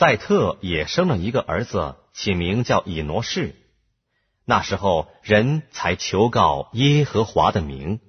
赛特也生了一个儿子，起名叫以挪士。那时候人才求告耶和华的名。